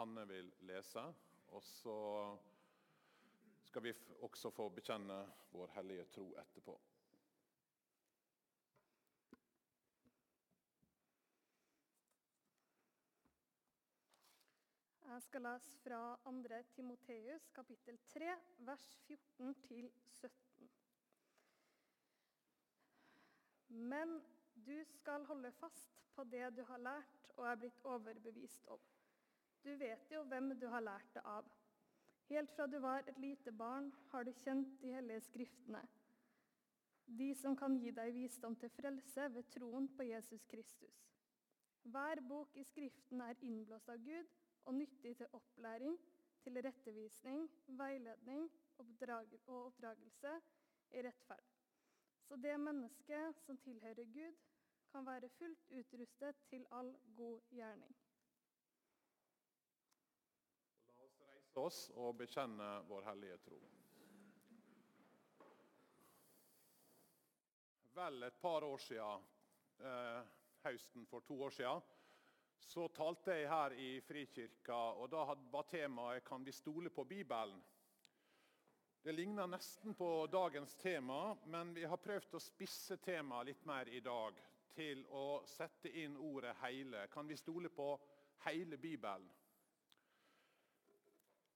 Hanne vil lese. Og så skal vi også få bekjenne vår hellige tro etterpå. Jeg skal lese fra 2. Timoteus kapittel 3, vers 14-17. Men du skal holde fast på det du har lært og er blitt overbevist om. Du vet jo hvem du har lært det av. Helt fra du var et lite barn, har du kjent de hellige skriftene, de som kan gi deg visdom til frelse ved troen på Jesus Kristus. Hver bok i Skriften er innblåst av Gud og nyttig til opplæring, til rettevisning, veiledning og oppdragelse i rettferd. Så det mennesket som tilhører Gud, kan være fullt utrustet til all god gjerning. Oss og bekjenne vår hellige tro. Vel et par år siden, eh, høsten for to år siden, så talte jeg her i Frikirka, og da var temaet 'Kan vi stole på Bibelen?' Det ligner nesten på dagens tema, men vi har prøvd å spisse temaet litt mer i dag til å sette inn ordet 'heile'. Kan vi stole på hele Bibelen?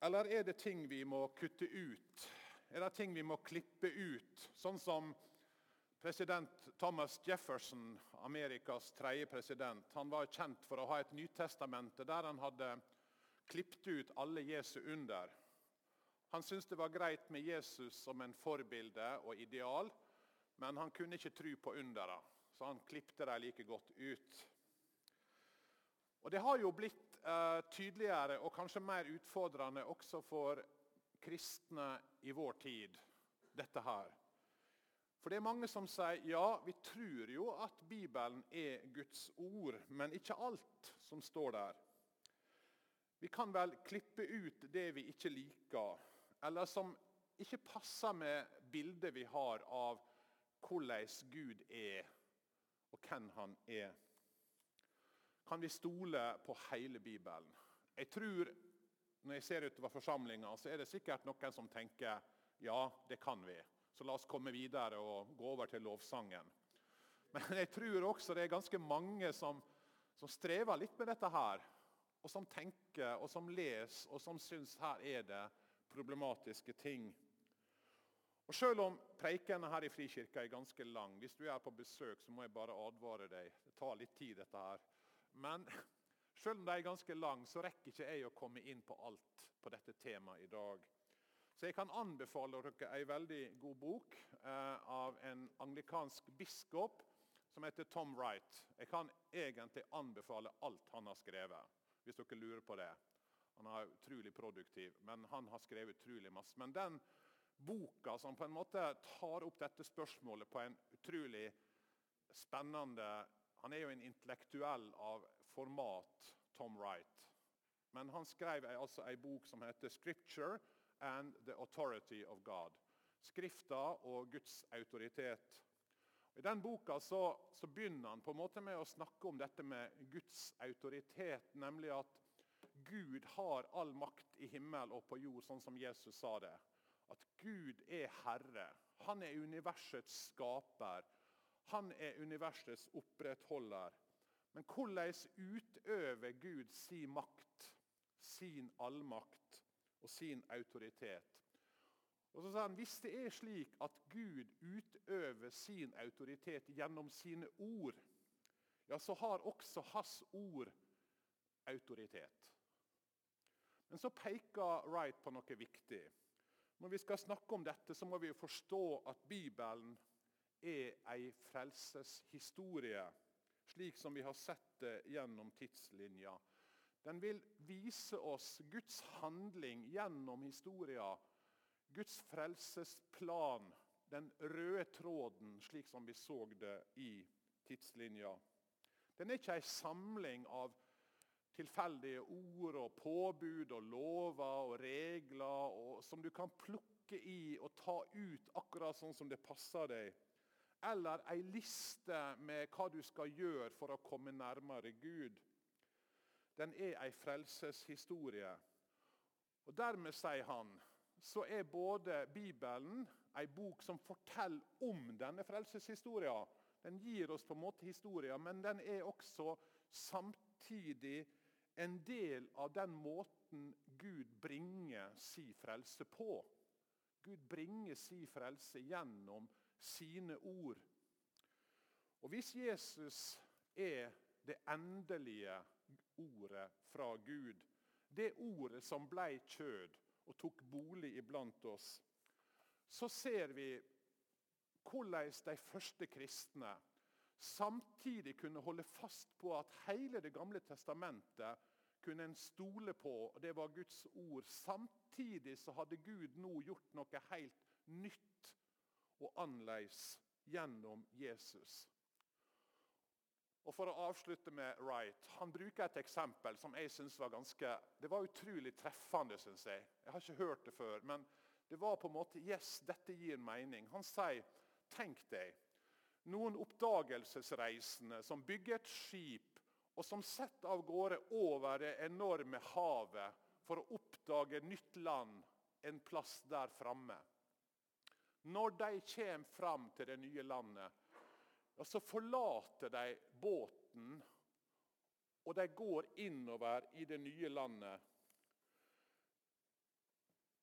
Eller er det ting vi må kutte ut? Er det ting vi må klippe ut? Sånn som president Thomas Jefferson, Amerikas tredje president, han var kjent for å ha et Nytestamente der han hadde klippet ut alle Jesu under. Han syntes det var greit med Jesus som en forbilde og ideal, men han kunne ikke tro på undera, så han klippte dem like godt ut. Og Det har jo blitt eh, tydeligere og kanskje mer utfordrende også for kristne i vår tid, dette her. For det er mange som sier ja, vi tror jo at Bibelen er Guds ord, men ikke alt som står der. Vi kan vel klippe ut det vi ikke liker, eller som ikke passer med bildet vi har av hvordan Gud er, og hvem han er kan vi stole på hele Bibelen. Jeg tror, Når jeg ser utover forsamlinga, så er det sikkert noen som tenker ja, det kan vi. Så la oss komme videre og gå over til lovsangen. Men jeg tror også det er ganske mange som, som strever litt med dette her. Og som tenker, og som leser, og som syns her er det problematiske ting. Og Selv om preikene her i Frikirka er ganske lang, hvis du er på besøk, så må jeg bare advare deg. Det tar litt tid, dette her. Men selv om de er ganske lang, så rekker ikke jeg å komme inn på alt på dette temaet i dag. Så jeg kan anbefale dere en veldig god bok eh, av en anglikansk biskop som heter Tom Wright. Jeg kan egentlig anbefale alt han har skrevet, hvis dere lurer på det. Han er utrolig produktiv, men han har skrevet utrolig masse. Men den boka som på en måte tar opp dette spørsmålet på en utrolig spennende han er jo en intellektuell av format, Tom Wright. Men han skrev altså en bok som heter 'Scripture and the Authority of God'. Skrifta og Guds autoritet. I den boka så, så, begynner han på en måte med å snakke om dette med Guds autoritet. Nemlig at Gud har all makt i himmel og på jord, sånn som Jesus sa det. At Gud er herre. Han er universets skaper. Han er universets opprettholder. Men hvordan utøver Gud sin makt, sin allmakt og sin autoritet? Og så sa han, Hvis det er slik at Gud utøver sin autoritet gjennom sine ord, ja, så har også hans ord autoritet. Men så peker Wright på noe viktig. Når vi skal snakke om dette, så må vi forstå at Bibelen er ei frelseshistorie, slik som vi har sett det gjennom tidslinja. Den vil vise oss Guds handling gjennom historia, Guds frelsesplan, den røde tråden, slik som vi så det i tidslinja. Den er ikke ei samling av tilfeldige ord og påbud og lover og regler og, som du kan plukke i og ta ut akkurat sånn som det passer deg eller ei liste med hva du skal gjøre for å komme nærmere Gud. den er ei frelseshistorie. Og Dermed, sier han, så er både Bibelen ei bok som forteller om denne frelseshistoria. Den gir oss på en måte historia, men den er også samtidig en del av den måten Gud bringer si frelse på. Gud bringer si frelse gjennom sine ord. Og Hvis Jesus er det endelige ordet fra Gud, det ordet som ble kjød og tok bolig iblant oss, så ser vi hvordan de første kristne samtidig kunne holde fast på at hele Det gamle testamentet kunne en stole på, og det var Guds ord. Samtidig så hadde Gud nå gjort noe helt nytt og annerledes gjennom Jesus. Og For å avslutte med Wright. Han bruker et eksempel som jeg synes var ganske, det var utrolig treffende. Synes jeg. jeg har ikke hørt det før, men det var på en måte Yes, dette gir mening. Han sier tenk deg noen oppdagelsesreisende som bygger et skip, og som setter av gårde over det enorme havet for å oppdage nytt land en plass der framme. Når de kommer fram til det nye landet, og så forlater de båten, og de går innover i det nye landet.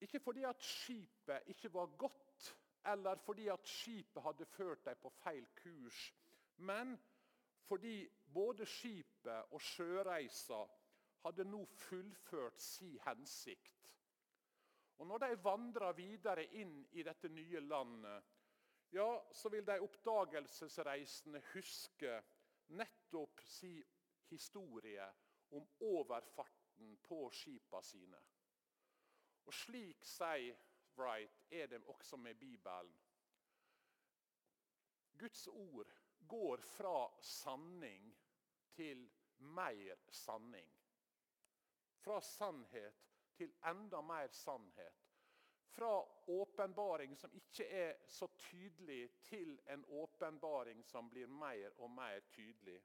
Ikke fordi at skipet ikke var godt, eller fordi at skipet hadde ført dem på feil kurs, men fordi både skipet og sjøreisa hadde nå fullført si hensikt. Og Når de vandrer videre inn i dette nye landet, ja, så vil de oppdagelsesreisende huske nettopp si historie om overfarten på skipa sine. Og Slik, sier Wright, er det også med Bibelen. Guds ord går fra sanning til mer sanning. Fra sannhet til enda mer sannhet fra åpenbaring som ikke er så tydelig, til en åpenbaring som blir mer og mer tydelig.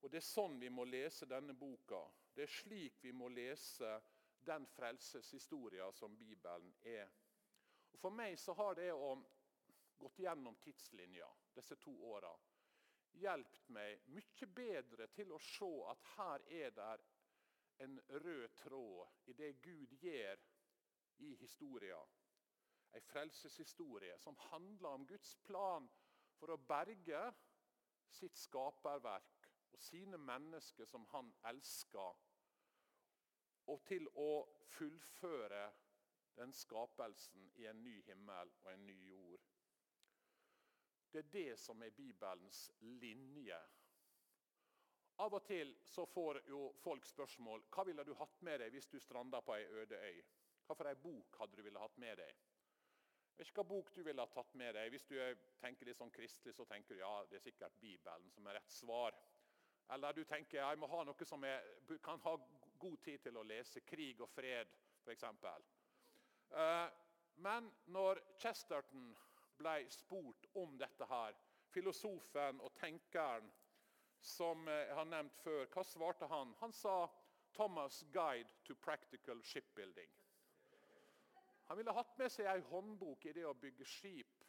Og Det er sånn vi må lese denne boka. Det er slik vi må lese den frelseshistoria som Bibelen er. Og For meg så har det å gått gjennom tidslinja disse to åra hjulpet meg mye bedre til å se at her er det en rød tråd i det Gud gjør i historia. Ei frelseshistorie som handler om Guds plan for å berge sitt skaperverk og sine mennesker som han elsker, og til å fullføre den skapelsen i en ny himmel og en ny jord. Det er det som er Bibelens linje. Av og til så får jo folk spørsmål hva ville du hatt med deg hvis du stranda på ei øde øy. Hva for ei bok hadde du ville hatt med deg? Hva bok du ville ha tatt med deg. Hvis du tenker litt sånn kristelig, så tenker du ja, det er sikkert Bibelen som er rett svar. Eller du tenker jeg må ha noe som jeg kan ha god tid til å lese. Krig og fred, f.eks. Eh, men når Chesterton ble spurt om dette her, filosofen og tenkeren som jeg har nevnt før, hva svarte han? Han sa 'Thomas' Guide to Practical Shipbuilding'. Han ville hatt med seg ei håndbok i det å bygge skip.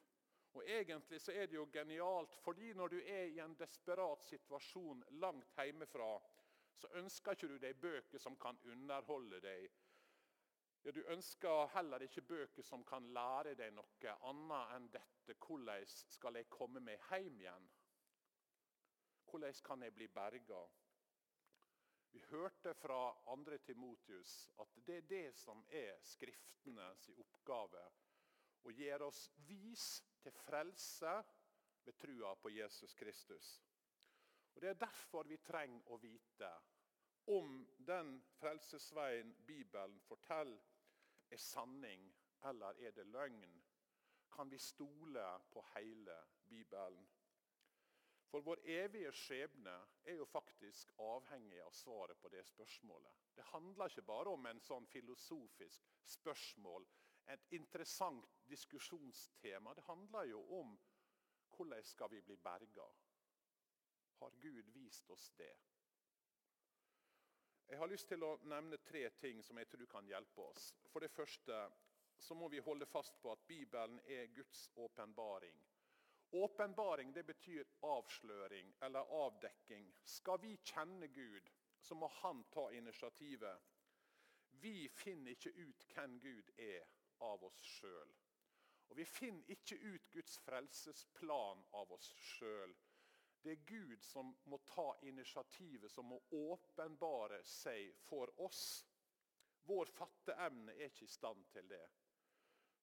Og Egentlig så er det jo genialt, fordi når du er i en desperat situasjon langt hjemmefra, så ønsker ikke du deg bøker som kan underholde deg. Ja, Du ønsker heller ikke bøker som kan lære deg noe annet enn dette. Hvordan skal jeg komme meg hjem igjen? Hvordan kan jeg bli berga? Vi hørte fra 2. Timotius at det er det som er Skriftenes oppgave. Å gjøre oss vis til frelse ved trua på Jesus Kristus. Og Det er derfor vi trenger å vite om den frelsesveien Bibelen forteller, er sanning eller er det løgn. Kan vi stole på hele Bibelen? For vår evige skjebne er jo faktisk avhengig av svaret på det spørsmålet. Det handler ikke bare om en sånn filosofisk spørsmål, et interessant diskusjonstema. Det handler jo om hvordan skal vi bli berga. Har Gud vist oss det? Jeg har lyst til å nevne tre ting som jeg tror kan hjelpe oss. For det første så må vi holde fast på at Bibelen er Guds åpenbaring. Åpenbaring det betyr avsløring eller avdekking. Skal vi kjenne Gud, så må Han ta initiativet. Vi finner ikke ut hvem Gud er av oss sjøl. Og vi finner ikke ut Guds frelsesplan av oss sjøl. Det er Gud som må ta initiativet, som må åpenbare seg for oss. Vår fatteevne er ikke i stand til det.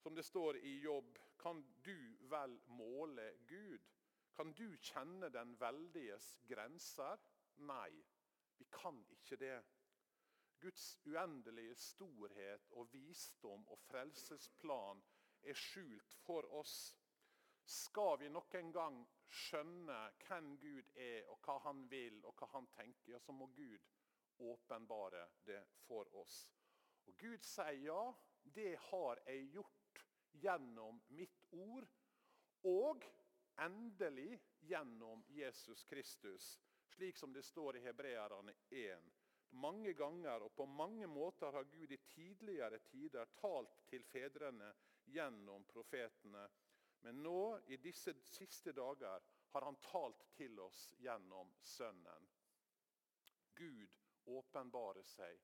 Som det står i Jobb, kan du vel måle Gud? Kan du kjenne den veldiges grenser? Nei, vi kan ikke det. Guds uendelige storhet og visdom og frelsesplan er skjult for oss. Skal vi noen gang skjønne hvem Gud er, og hva han vil og hva han tenker, ja, så må Gud åpenbare det for oss. Og Gud sier ja, det har jeg gjort gjennom mitt ord, og endelig gjennom Jesus Kristus, slik som det står i Hebreerne 1. Mange ganger og på mange måter har Gud i tidligere tider talt til fedrene gjennom profetene. Men nå, i disse siste dager, har han talt til oss gjennom Sønnen. Gud åpenbarer seg,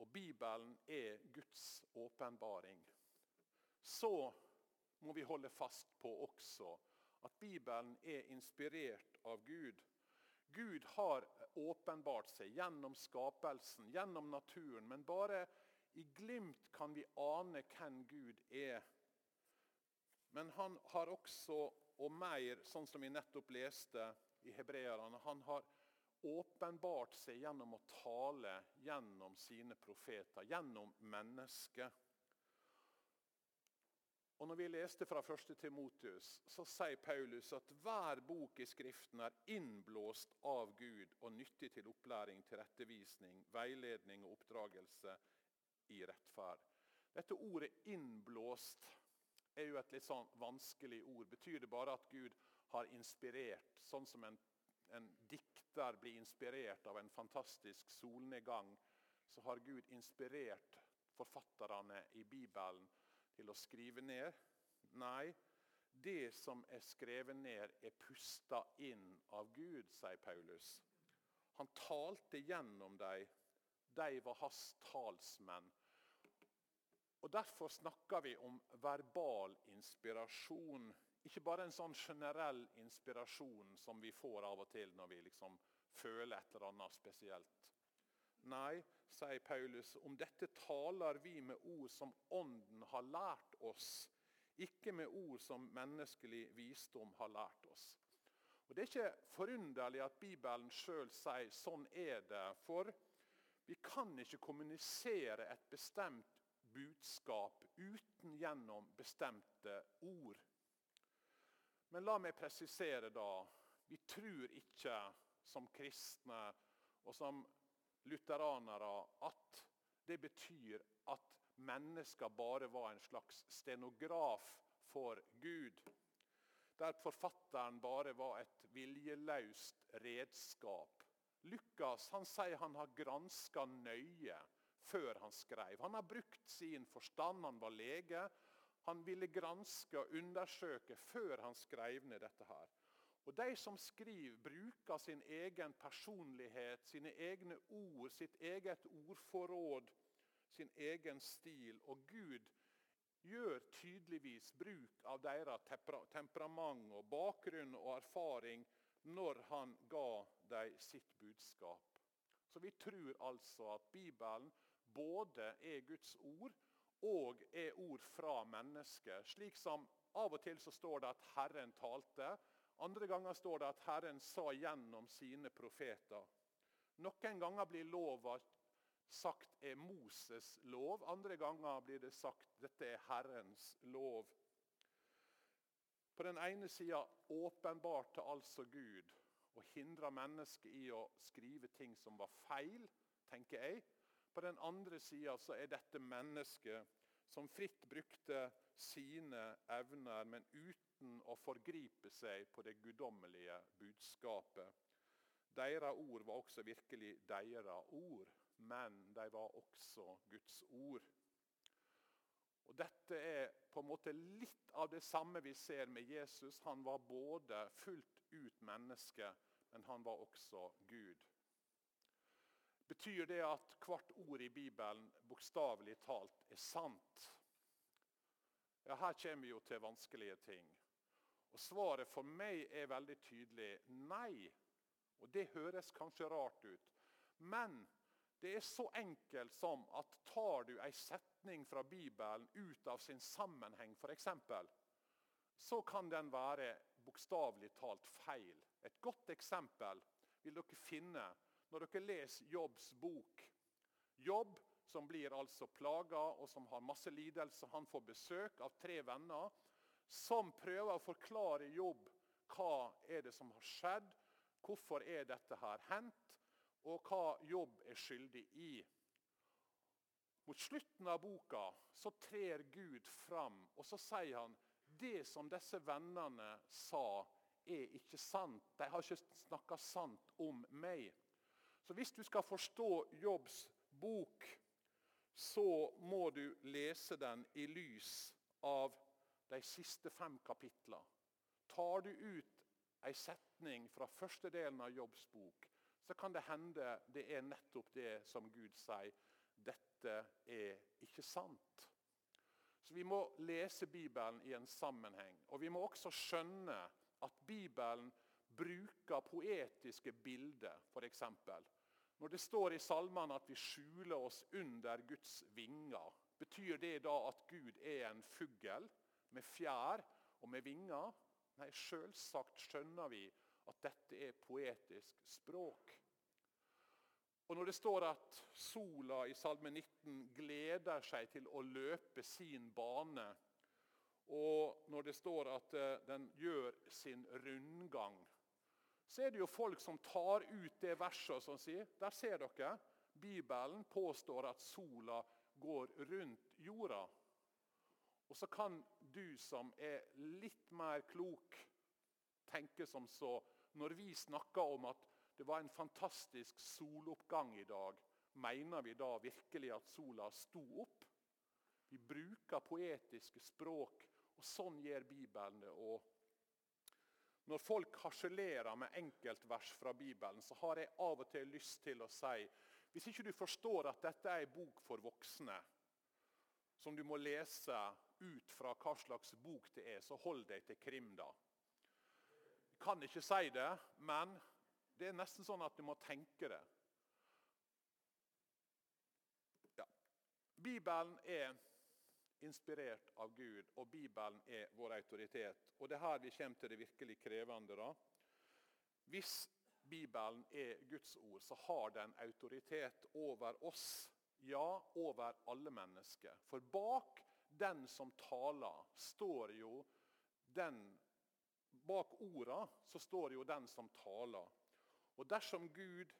og Bibelen er Guds åpenbaring. Så må vi holde fast på også at Bibelen er inspirert av Gud. Gud har åpenbart seg gjennom skapelsen, gjennom naturen. Men bare i glimt kan vi ane hvem Gud er. Men han har også, og mer, sånn som vi nettopp leste i hebreerne, han har åpenbart seg gjennom å tale gjennom sine profeter, gjennom mennesket. Og Når vi leste fra 1. Timotius, så sier Paulus at hver bok i Skriften er innblåst av Gud og nyttig til opplæring, tilrettevisning, veiledning og oppdragelse i rettferd. Dette ordet 'innblåst' er jo et litt sånn vanskelig ord. Betyr det bare at Gud har inspirert, sånn som en, en dikter blir inspirert av en fantastisk solnedgang, så har Gud inspirert forfatterne i Bibelen til å skrive ned? Nei, det som er skrevet ned, er pusta inn av Gud, sier Paulus. Han talte gjennom dem. De var hans talsmenn. Og Derfor snakker vi om verbal inspirasjon. Ikke bare en sånn generell inspirasjon som vi får av og til når vi liksom føler et eller annet spesielt. Nei, sier Paulus, om dette taler vi med ord som Ånden har lært oss, ikke med ord som menneskelig visdom har lært oss. Og Det er ikke forunderlig at Bibelen sjøl sier sånn er det. For vi kan ikke kommunisere et bestemt budskap uten gjennom bestemte ord. Men la meg presisere da. Vi tror ikke som kristne og som lutheranere at det betyr at mennesker bare var en slags stenograf for Gud. Der forfatteren bare var et viljeløst redskap. Lukas han sier han har granska nøye før han skrev. Han har brukt sin forstand, han var lege. Han ville granske og undersøke før han skrev ned dette. her. Og De som skriver, bruker sin egen personlighet, sine egne ord, sitt eget ordforråd, sin egen stil. Og Gud gjør tydeligvis bruk av deres temperament og bakgrunn og erfaring når han ga dem sitt budskap. Så vi tror altså at Bibelen både er Guds ord og er ord fra mennesket. Slik som av og til så står det at Herren talte. Andre ganger står det at Herren sa gjennom sine profeter. Noen ganger blir lova sagt er Moses' lov. Andre ganger blir det sagt dette er Herrens lov. På den ene sida åpenbarte altså Gud og hindra mennesket i å skrive ting som var feil, tenker jeg. På den andre sida er dette mennesket som fritt brukte sine evner, men uten å forgripe seg på det guddommelige budskapet. Deres ord var også virkelig deres ord. men de var også Guds ord. Og Dette er på en måte litt av det samme vi ser med Jesus. Han var både fullt ut menneske, men han var også Gud. Betyr det at hvert ord i Bibelen bokstavelig talt er sant? Ja, Her kommer vi jo til vanskelige ting. Og Svaret for meg er veldig tydelig nei. Og Det høres kanskje rart ut. Men det er så enkelt som at tar du ei setning fra Bibelen ut av sin sammenheng, f.eks., så kan den være bokstavelig talt feil. Et godt eksempel vil dere finne når dere leser Jobbs bok. Jobb som blir altså plaga og som har masse lidelse. Han får besøk av tre venner som prøver å forklare Jobb hva er det som har skjedd, hvorfor er dette her hendt, og hva Jobb er skyldig i. Mot slutten av boka så trer Gud fram, og så sier han det som disse vennene sa, er ikke sant. De har ikke snakka sant om meg. Så hvis du skal forstå Jobbs bok, så må du lese den i lys av de siste fem kapitlene. Tar du ut ei setning fra første delen av Jobbs bok, så kan det hende det er nettopp det som Gud sier. Dette er ikke sant. Så Vi må lese Bibelen i en sammenheng. Og vi må også skjønne at Bibelen bruker poetiske bilder, f.eks. Når det står i salmene at vi skjuler oss under Guds vinger, betyr det da at Gud er en fugl med fjær og med vinger? Nei, selvsagt skjønner vi at dette er poetisk språk. Og Når det står at sola i Salme 19 gleder seg til å løpe sin bane, og når det står at eh, den gjør sin rundgang så er det jo folk som tar ut det verset og sier Der ser dere. Bibelen påstår at sola går rundt jorda. Og så kan du som er litt mer klok, tenke som så Når vi snakker om at det var en fantastisk soloppgang i dag, mener vi da virkelig at sola sto opp? Vi bruker poetiske språk, og sånn gjør Bibelen det òg. Når folk harselerer med enkeltvers fra Bibelen, så har jeg av og til lyst til å si hvis ikke du forstår at dette er en bok for voksne, som du må lese ut fra hva slags bok det er, så hold deg til krim, da. Jeg kan ikke si det, men det er nesten sånn at du må tenke det. Ja. Bibelen er inspirert av Gud, og Bibelen er vår autoritet. Og Det er her vi kommer til det virkelig krevende. da. Hvis Bibelen er Guds ord, så har den autoritet over oss. Ja, over alle mennesker. For bak den som taler, står jo den Bak orda så står jo den som taler. Og dersom Gud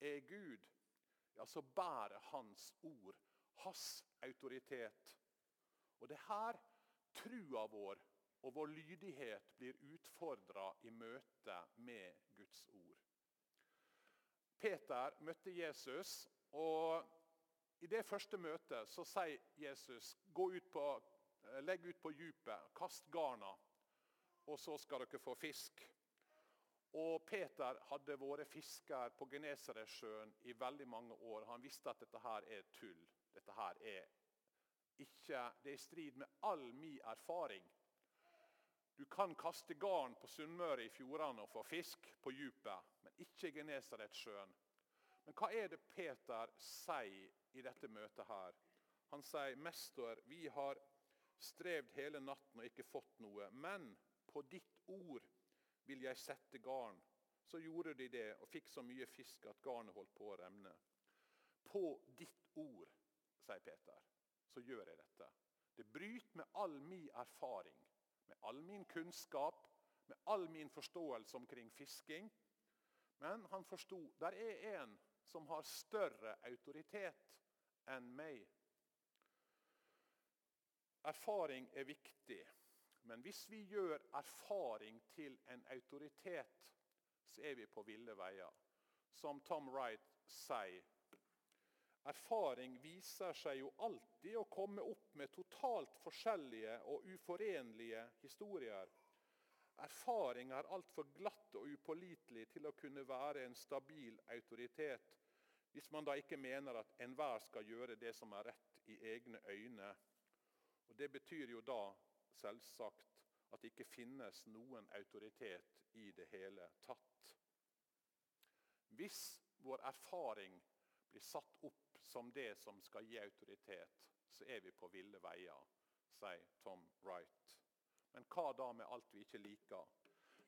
er Gud, ja, så bærer Hans ord, hans autoritet. Og det er her trua vår og vår lydighet blir utfordra i møte med Guds ord. Peter møtte Jesus, og i det første møtet så sier Jesus ut på, legg ut på djupet, kast garna, og så skal dere få fisk. Og Peter hadde vært fisker på Genesaretsjøen i veldig mange år. Han visste at dette her er tull. Dette her er ikke, det er i strid med all min erfaring. Du kan kaste garn på Sunnmøre i fjordene og få fisk på djupet, men ikke Genesaretsjøen. Men hva er det Peter sier i dette møtet her? Han sier, 'Mester, vi har strevd hele natten og ikke fått noe.' 'Men på ditt ord vil jeg sette garn.' Så gjorde de det og fikk så mye fisk at garnet holdt på å remne. På ditt ord, sier Peter så gjør jeg dette. Det bryter med all min erfaring, med all min kunnskap, med all min forståelse omkring fisking. Men han forsto der er en som har større autoritet enn meg. Erfaring er viktig, men hvis vi gjør erfaring til en autoritet, så er vi på ville veier. Som Tom Wright sier Erfaring viser seg jo alltid å komme opp med totalt forskjellige og uforenlige historier. Erfaring er altfor glatt og upålitelig til å kunne være en stabil autoritet, hvis man da ikke mener at enhver skal gjøre det som er rett i egne øyne. Og Det betyr jo da selvsagt at det ikke finnes noen autoritet i det hele tatt. Hvis vår erfaring blir satt opp som det som skal gi autoritet, så er vi på ville veier, sier Tom Wright. Men hva da med alt vi ikke liker?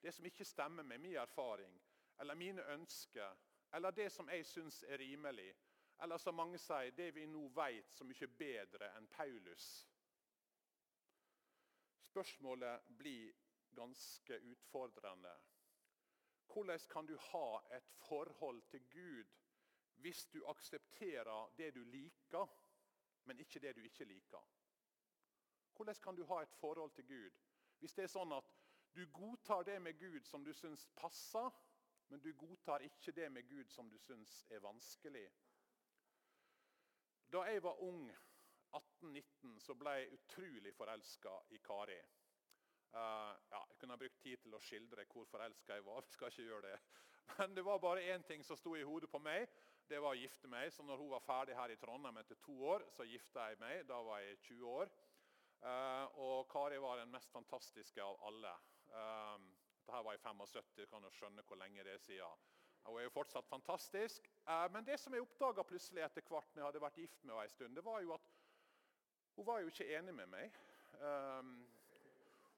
Det som ikke stemmer med min erfaring eller mine ønsker, eller det som jeg syns er rimelig, eller som mange sier, det vi nå vet så mye bedre enn Paulus. Spørsmålet blir ganske utfordrende. Hvordan kan du ha et forhold til Gud hvis du aksepterer det du liker, men ikke det du ikke liker? Hvordan kan du ha et forhold til Gud hvis det er sånn at du godtar det med Gud som du syns passer, men du godtar ikke det med Gud som du syns er vanskelig? Da jeg var ung, 18-19, så ble jeg utrolig forelska i Kari. Uh, ja, jeg kunne ha brukt tid til å skildre hvor forelska jeg var. Vi skal ikke gjøre det. Men det var bare én ting som sto i hodet på meg. Det var å gifte meg. Så når hun var ferdig her i Trondheim etter to år, så gifta jeg meg. Da var jeg 20 år. Uh, og Kari var den mest fantastiske av alle. Um, dette var i 75, du kan jo skjønne hvor lenge det er siden. Hun er jo fortsatt fantastisk. Uh, men det som jeg oppdaga plutselig etter hvert når jeg hadde vært gift med henne en stund, det var jo at hun var jo ikke enig med meg.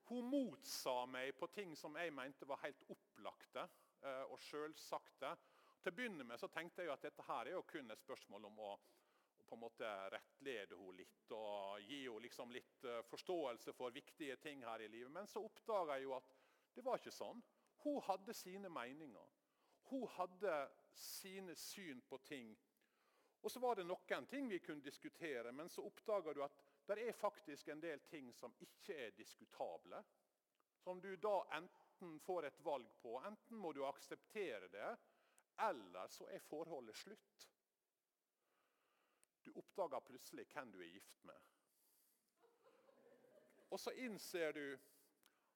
Hun motsa meg på ting som jeg mente var helt opplagte og sjølsagte. Til å begynne med så tenkte jeg at dette her er jo kun et spørsmål om å, på en måte rettlede henne litt og gi henne liksom litt uh, forståelse for viktige ting her i livet. Men så oppdaga jeg jo at det var ikke sånn. Hun hadde sine meninger. Hun hadde sine syn på ting. Og så var det noen ting vi kunne diskutere, men så oppdaga du at det er faktisk en del ting som ikke er diskutable. Som du da enten får et valg på. Enten må du akseptere det, eller så er forholdet slutt. Du oppdager plutselig hvem du er gift med. Og så innser du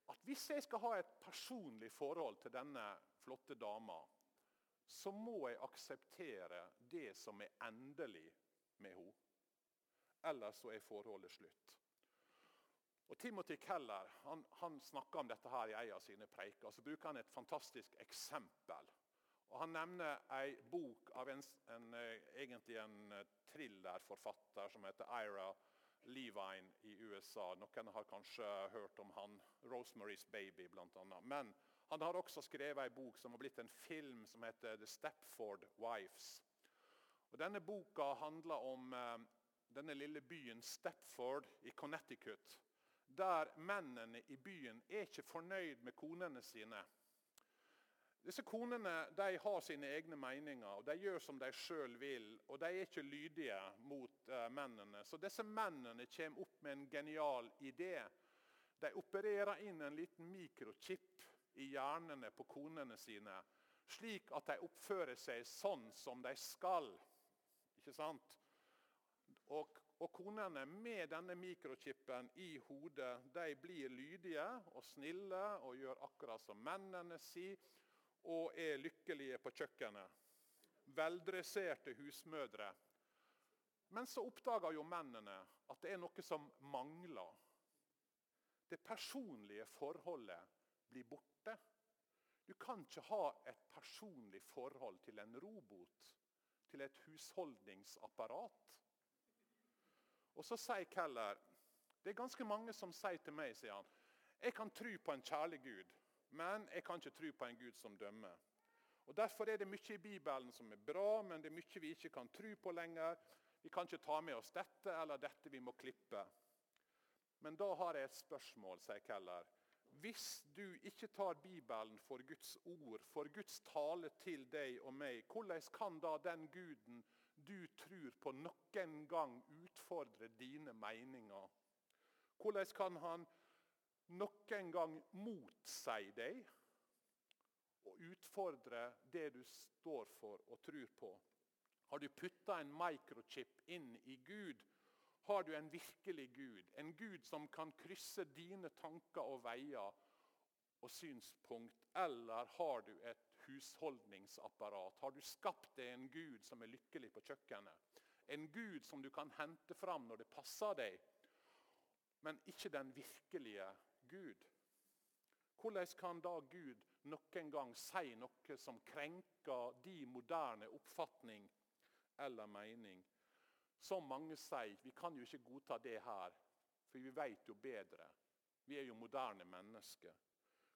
at hvis jeg skal ha et personlig forhold til denne flotte dama, så må jeg akseptere det som er endelig med henne. Ellers så er forholdet slutt. Og Timothy Keller han, han snakker om dette her i en av sine preiker. Så bruker han et fantastisk eksempel. Og Han nevner ei bok av en, en, eh, egentlig en eh, thrillerforfatter som heter Ira Levine i USA. Noen har kanskje hørt om han. 'Rosemary's Baby', bl.a. Men han har også skrevet ei bok som har blitt en film som heter 'The Stepford Wives'. Og Denne boka handler om eh, denne lille byen Stepford i Connecticut. Der mennene i byen er ikke fornøyd med konene sine. Disse Konene de har sine egne meninger og de gjør som de sjøl vil. og De er ikke lydige mot uh, mennene. Så disse mennene kommer opp med en genial idé. De opererer inn en liten mikrochip i hjernene på konene sine, slik at de oppfører seg sånn som de skal. Ikke sant? Og, og konene med denne mikrochipen i hodet de blir lydige og snille og gjør akkurat som mennene sier, og er lykkelige på kjøkkenet. Veldresserte husmødre. Men så oppdager jo mennene at det er noe som mangler. Det personlige forholdet blir borte. Du kan ikke ha et personlig forhold til en robot, til et husholdningsapparat. Og Så sier Keller det er ganske mange som sier til meg sier han, jeg kan tro på en kjærlig Gud, men jeg kan ikke tro på en Gud som dømmer. Og Derfor er det mye i Bibelen som er bra, men det er mye vi ikke kan tro på lenger. Vi kan ikke ta med oss dette eller dette vi må klippe. Men da har jeg et spørsmål, sier Keller. Hvis du ikke tar Bibelen for Guds ord, for Guds tale til deg og meg, hvordan kan da den Guden du tror på, noen gang utfordre dine meninger? Hvordan kan han noen gang motsi deg og utfordre det du står for og tror på? Har du putta en microchip inn i Gud? Har du en virkelig Gud? En Gud som kan krysse dine tanker og veier og synspunkt? Eller har du et husholdningsapparat? Har du skapt deg en Gud som er lykkelig på kjøkkenet? En Gud som du kan hente fram når det passer deg, men ikke den virkelige Gud? Hvordan kan da Gud noen gang si noe som krenker de moderne oppfatning eller mening? Som mange sier, vi kan jo ikke godta det her, for vi vet jo bedre. Vi er jo moderne mennesker.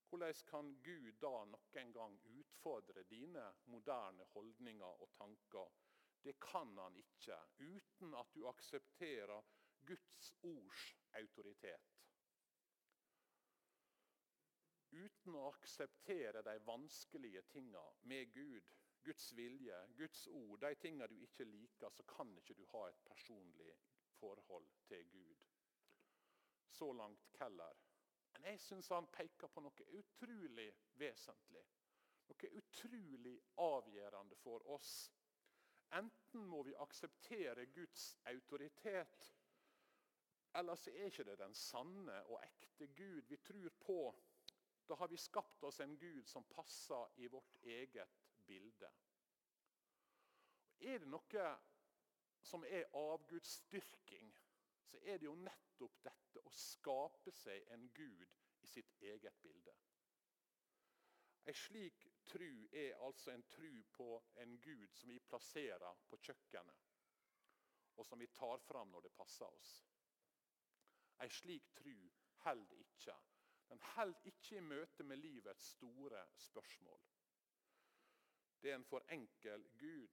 Hvordan kan Gud da noen gang utfordre dine moderne holdninger og tanker? Det kan han ikke, uten at du aksepterer Guds ords autoritet. Uten å akseptere de vanskelige tinga med Gud, Guds vilje, Guds ord, de tinga du ikke liker, så kan ikke du ha et personlig forhold til Gud. Så langt Keller. Men jeg syns han peker på noe utrolig vesentlig. Noe utrolig avgjørende for oss. Enten må vi akseptere Guds autoritet, eller så er ikke det den sanne og ekte Gud vi tror på. Da har vi skapt oss en Gud som passer i vårt eget bilde. Er det noe som er avgudsdyrking, så er det jo nettopp dette å skape seg en gud i sitt eget bilde. En slik tru er altså en tru på en gud som vi plasserer på kjøkkenet, og som vi tar fram når det passer oss. En slik tru holder ikke. Den heller ikke i møte med livets store spørsmål. Det er en for enkel Gud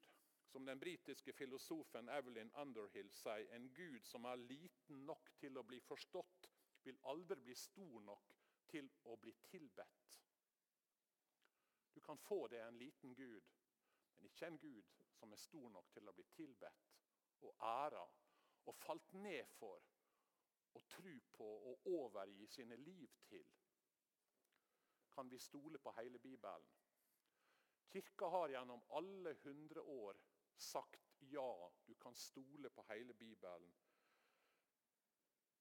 som den britiske filosofen Evelyn Underhill sier, en gud som er liten nok til å bli forstått, vil aldri bli stor nok til å bli tilbedt. Du kan få det en liten gud, men ikke en gud som er stor nok til å bli tilbedt og æra og falt ned for og tro på og overgi sine liv til. Kan vi stole på hele Bibelen? Kirka har gjennom alle hundre år sagt ja, du kan stole på hele Bibelen.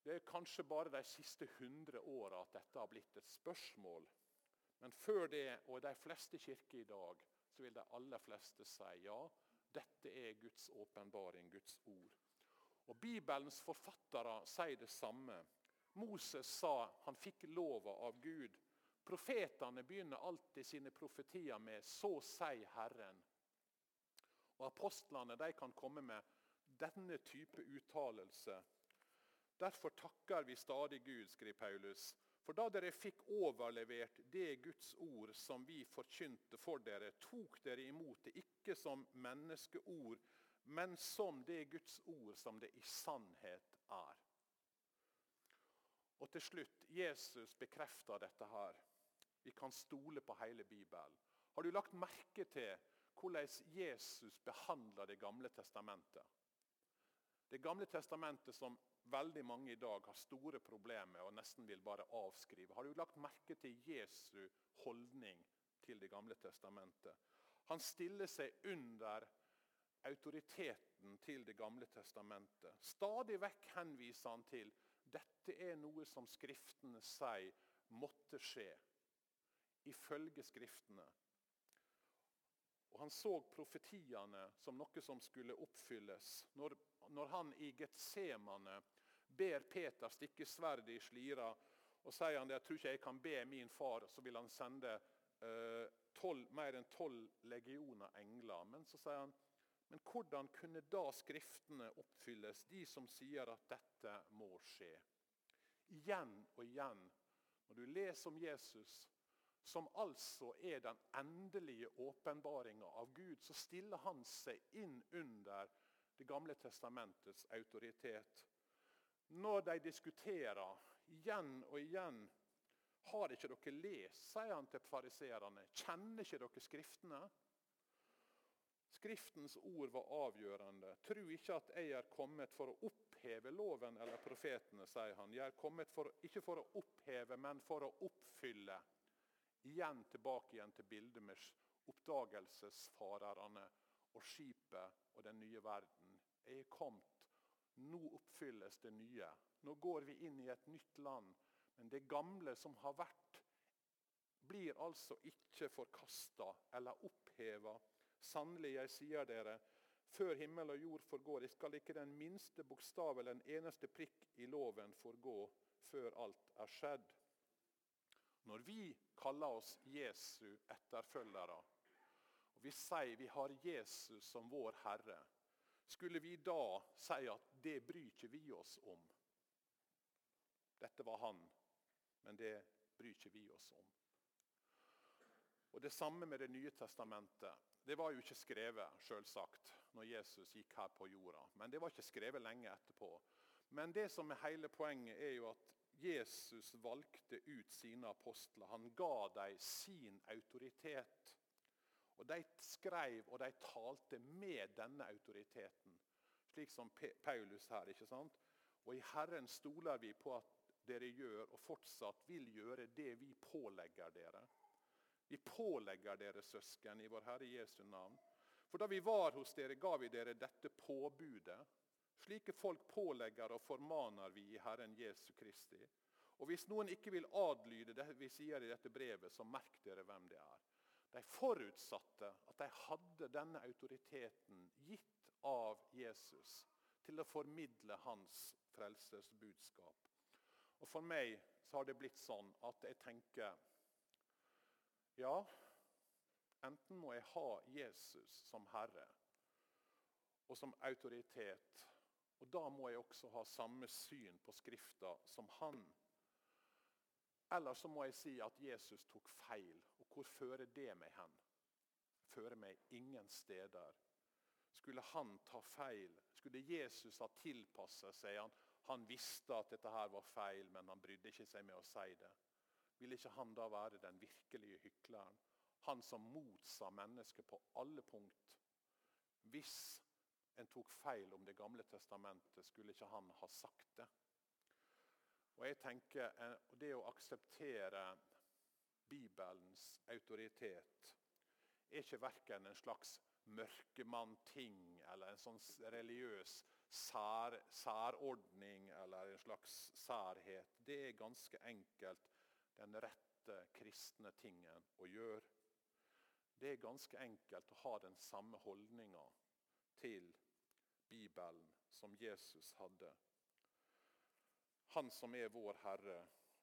Det er kanskje bare de siste 100 åra at dette har blitt et spørsmål. Men før det, og de fleste kirker i dag, så vil de aller fleste si ja, dette er Guds åpenbaring, Guds ord. Og Bibelens forfattere sier det samme. Moses sa han fikk lova av Gud. Profetene begynner alltid sine profetier med 'Så sier Herren'. Og Apostlene de kan komme med denne type uttalelse. Derfor takker vi stadig Gud, skriver Paulus. For da dere fikk overlevert det Guds ord som vi forkynte for dere, tok dere imot det ikke som menneskeord, men som det Guds ord som det i sannhet er. Og til slutt, Jesus bekrefter dette her. Vi kan stole på hele Bibelen. Har du lagt merke til hvordan Jesus behandler Det gamle testamentet. Det gamle testamentet som veldig mange i dag har store problemer med og nesten vil bare avskrive. Har du lagt merke til Jesu holdning til Det gamle testamentet? Han stiller seg under autoriteten til Det gamle testamentet. Stadig vekk henviser han til dette er noe som Skriftene sier måtte skje. Ifølge Skriftene. Og Han så profetiene som noe som skulle oppfylles. Når, når han i Getsemane ber Peter stikke sverdet i slira, og sier han det, jeg tror ikke jeg kan be min far, så vil han sende eh, 12, mer enn tolv legioner engler. Men så sier han men hvordan kunne da Skriftene oppfylles, de som sier at dette må skje? Igjen og igjen, når du leser om Jesus, som altså er den endelige åpenbaringa av Gud, så stiller han seg inn under Det gamle testamentets autoritet. Når de diskuterer igjen og igjen har ikke dere lest, sier han til fariseerne. Kjenner ikke dere Skriftene? Skriftens ord var avgjørende. Tro ikke at jeg er kommet for å oppheve loven eller profetene, sier han. Jeg er kommet for, ikke for å oppheve, men for å oppfylle. Igjen tilbake igjen til bildet med oppdagelsesfarerne og skipet og den nye verden. Jeg er kommet. Nå oppfylles det nye. Nå går vi inn i et nytt land. Men det gamle som har vært, blir altså ikke forkasta eller oppheva. Sannelig, jeg sier dere, før himmel og jord forgår, skal ikke den minste bokstav eller den eneste prikk i loven forgå før alt er skjedd. Når vi kaller oss Jesu etterfølgere, og vi sier vi har Jesus som vår Herre, skulle vi da si at det bryr ikke vi oss om? Dette var han, men det bryr ikke vi oss om. Og Det samme med Det nye testamentet. Det var jo ikke skrevet selvsagt, når Jesus gikk her på jorda. Men det var ikke skrevet lenge etterpå. Men det som er hele poenget, er jo at Jesus valgte ut sine apostler. Han ga dem sin autoritet. Og De skrev og de talte med denne autoriteten, slik som Paulus her. ikke sant? Og I Herren stoler vi på at dere gjør og fortsatt vil gjøre det vi pålegger dere. Vi pålegger dere, søsken, i vår Herre Jesu navn. For da vi var hos dere, ga vi dere dette påbudet. Slike folk pålegger og formaner vi i Herren Jesu Kristi. Og hvis noen ikke vil adlyde det vi sier i dette brevet, så merk dere hvem det er. De forutsatte at de hadde denne autoriteten gitt av Jesus til å formidle hans frelsesbudskap. Og For meg så har det blitt sånn at jeg tenker ja, enten må jeg ha Jesus som Herre og som autoritet. Og Da må jeg også ha samme syn på Skrifta som han. Eller så må jeg si at Jesus tok feil. Og hvor fører det meg hen? Fører meg ingen steder. Skulle han ta feil? Skulle Jesus ha tilpassa seg? Han, han visste at dette her var feil, men han brydde ikke seg med å si det. Vil ikke han da være den virkelige hykleren? Han som motsa mennesket på alle punkt. Hvis en tok feil om Det gamle testamentet, skulle ikke han ha sagt det. Og jeg tenker, eh, Det å akseptere Bibelens autoritet er ikke verken en slags mørkemann-ting eller en sånn religiøs sær, særordning eller en slags særhet. Det er ganske enkelt den rette kristne tingen å gjøre. Det er ganske enkelt å ha den samme holdninga til Bibelen som Jesus hadde. Han som er vår Herre,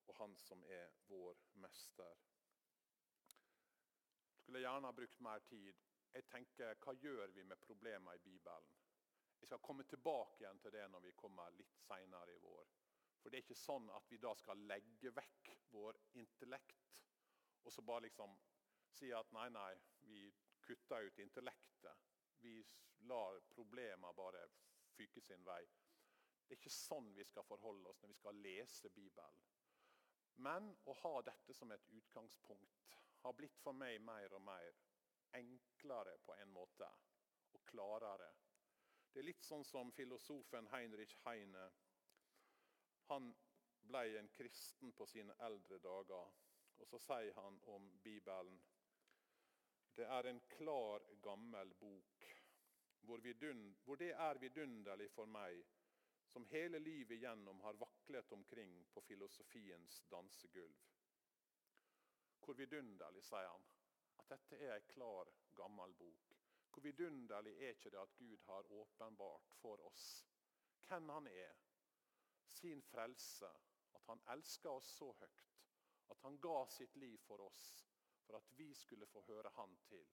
og han som er vår mester. Jeg skulle gjerne ha brukt mer tid. Jeg tenker, Hva gjør vi med problemene i Bibelen? Jeg skal komme tilbake igjen til det når vi kommer litt seinere i vår. For det er ikke sånn at vi da skal legge vekk vår intellekt og så bare liksom si at nei, nei, vi kutter ut intellektet. Vi lar problemene bare fyke sin vei. Det er ikke sånn vi skal forholde oss når vi skal lese Bibelen. Men å ha dette som et utgangspunkt har blitt for meg mer og mer enklere på en måte, og klarere. Det er litt sånn som filosofen Heinrich Heine han ble en kristen på sine eldre dager. Og så sier han om Bibelen det er en klar, gammel bok, hvor, hvor det er vidunderlig for meg, som hele livet gjennom har vaklet omkring på filosofiens dansegulv. Hvor vidunderlig, sier han, at dette er en klar, gammel bok. Hvor vidunderlig er ikke det at Gud har åpenbart for oss hvem han er, sin frelse, at han elska oss så høyt at han ga sitt liv for oss, for at vi skulle få høre han til.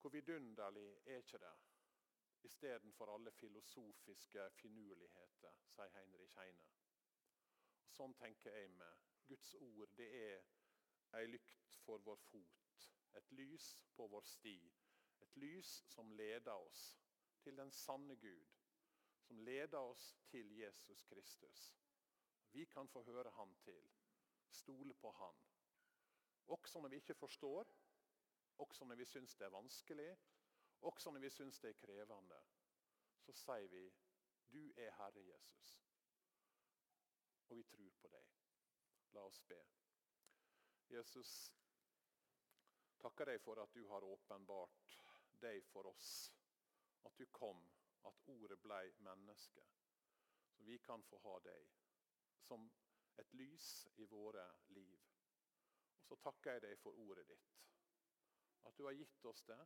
Hvor vidunderlig er ikke det? Istedenfor alle filosofiske finurligheter, sier Heinrich Heine. Og sånn tenker jeg med Guds ord. Det er ei lykt for vår fot, et lys på vår sti. Et lys som leder oss til den sanne Gud som leder oss til Jesus Kristus. Vi kan få høre Han til, stole på Han. Også når vi ikke forstår, også når vi syns det er vanskelig, også når vi syns det er krevende, så sier vi du er Herre Jesus. Og vi tror på deg. La oss be. Jesus, takker deg for at du har åpenbart deg for oss. At du kom, at ordet ble menneske. Så vi kan få ha deg som et lys i våre liv. Og så takker jeg deg for ordet ditt. At du har gitt oss det.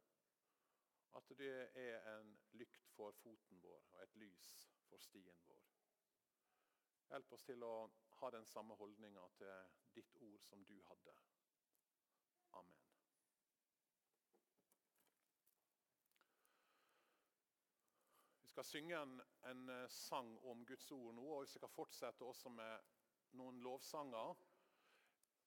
At det er en lykt for foten vår og et lys for stien vår. Hjelp oss til å ha den samme holdninga til ditt ord som du hadde. Amen. Skal synge en, en sang om Guds ord nå, og vi skal fortsette også med noen lovsanger.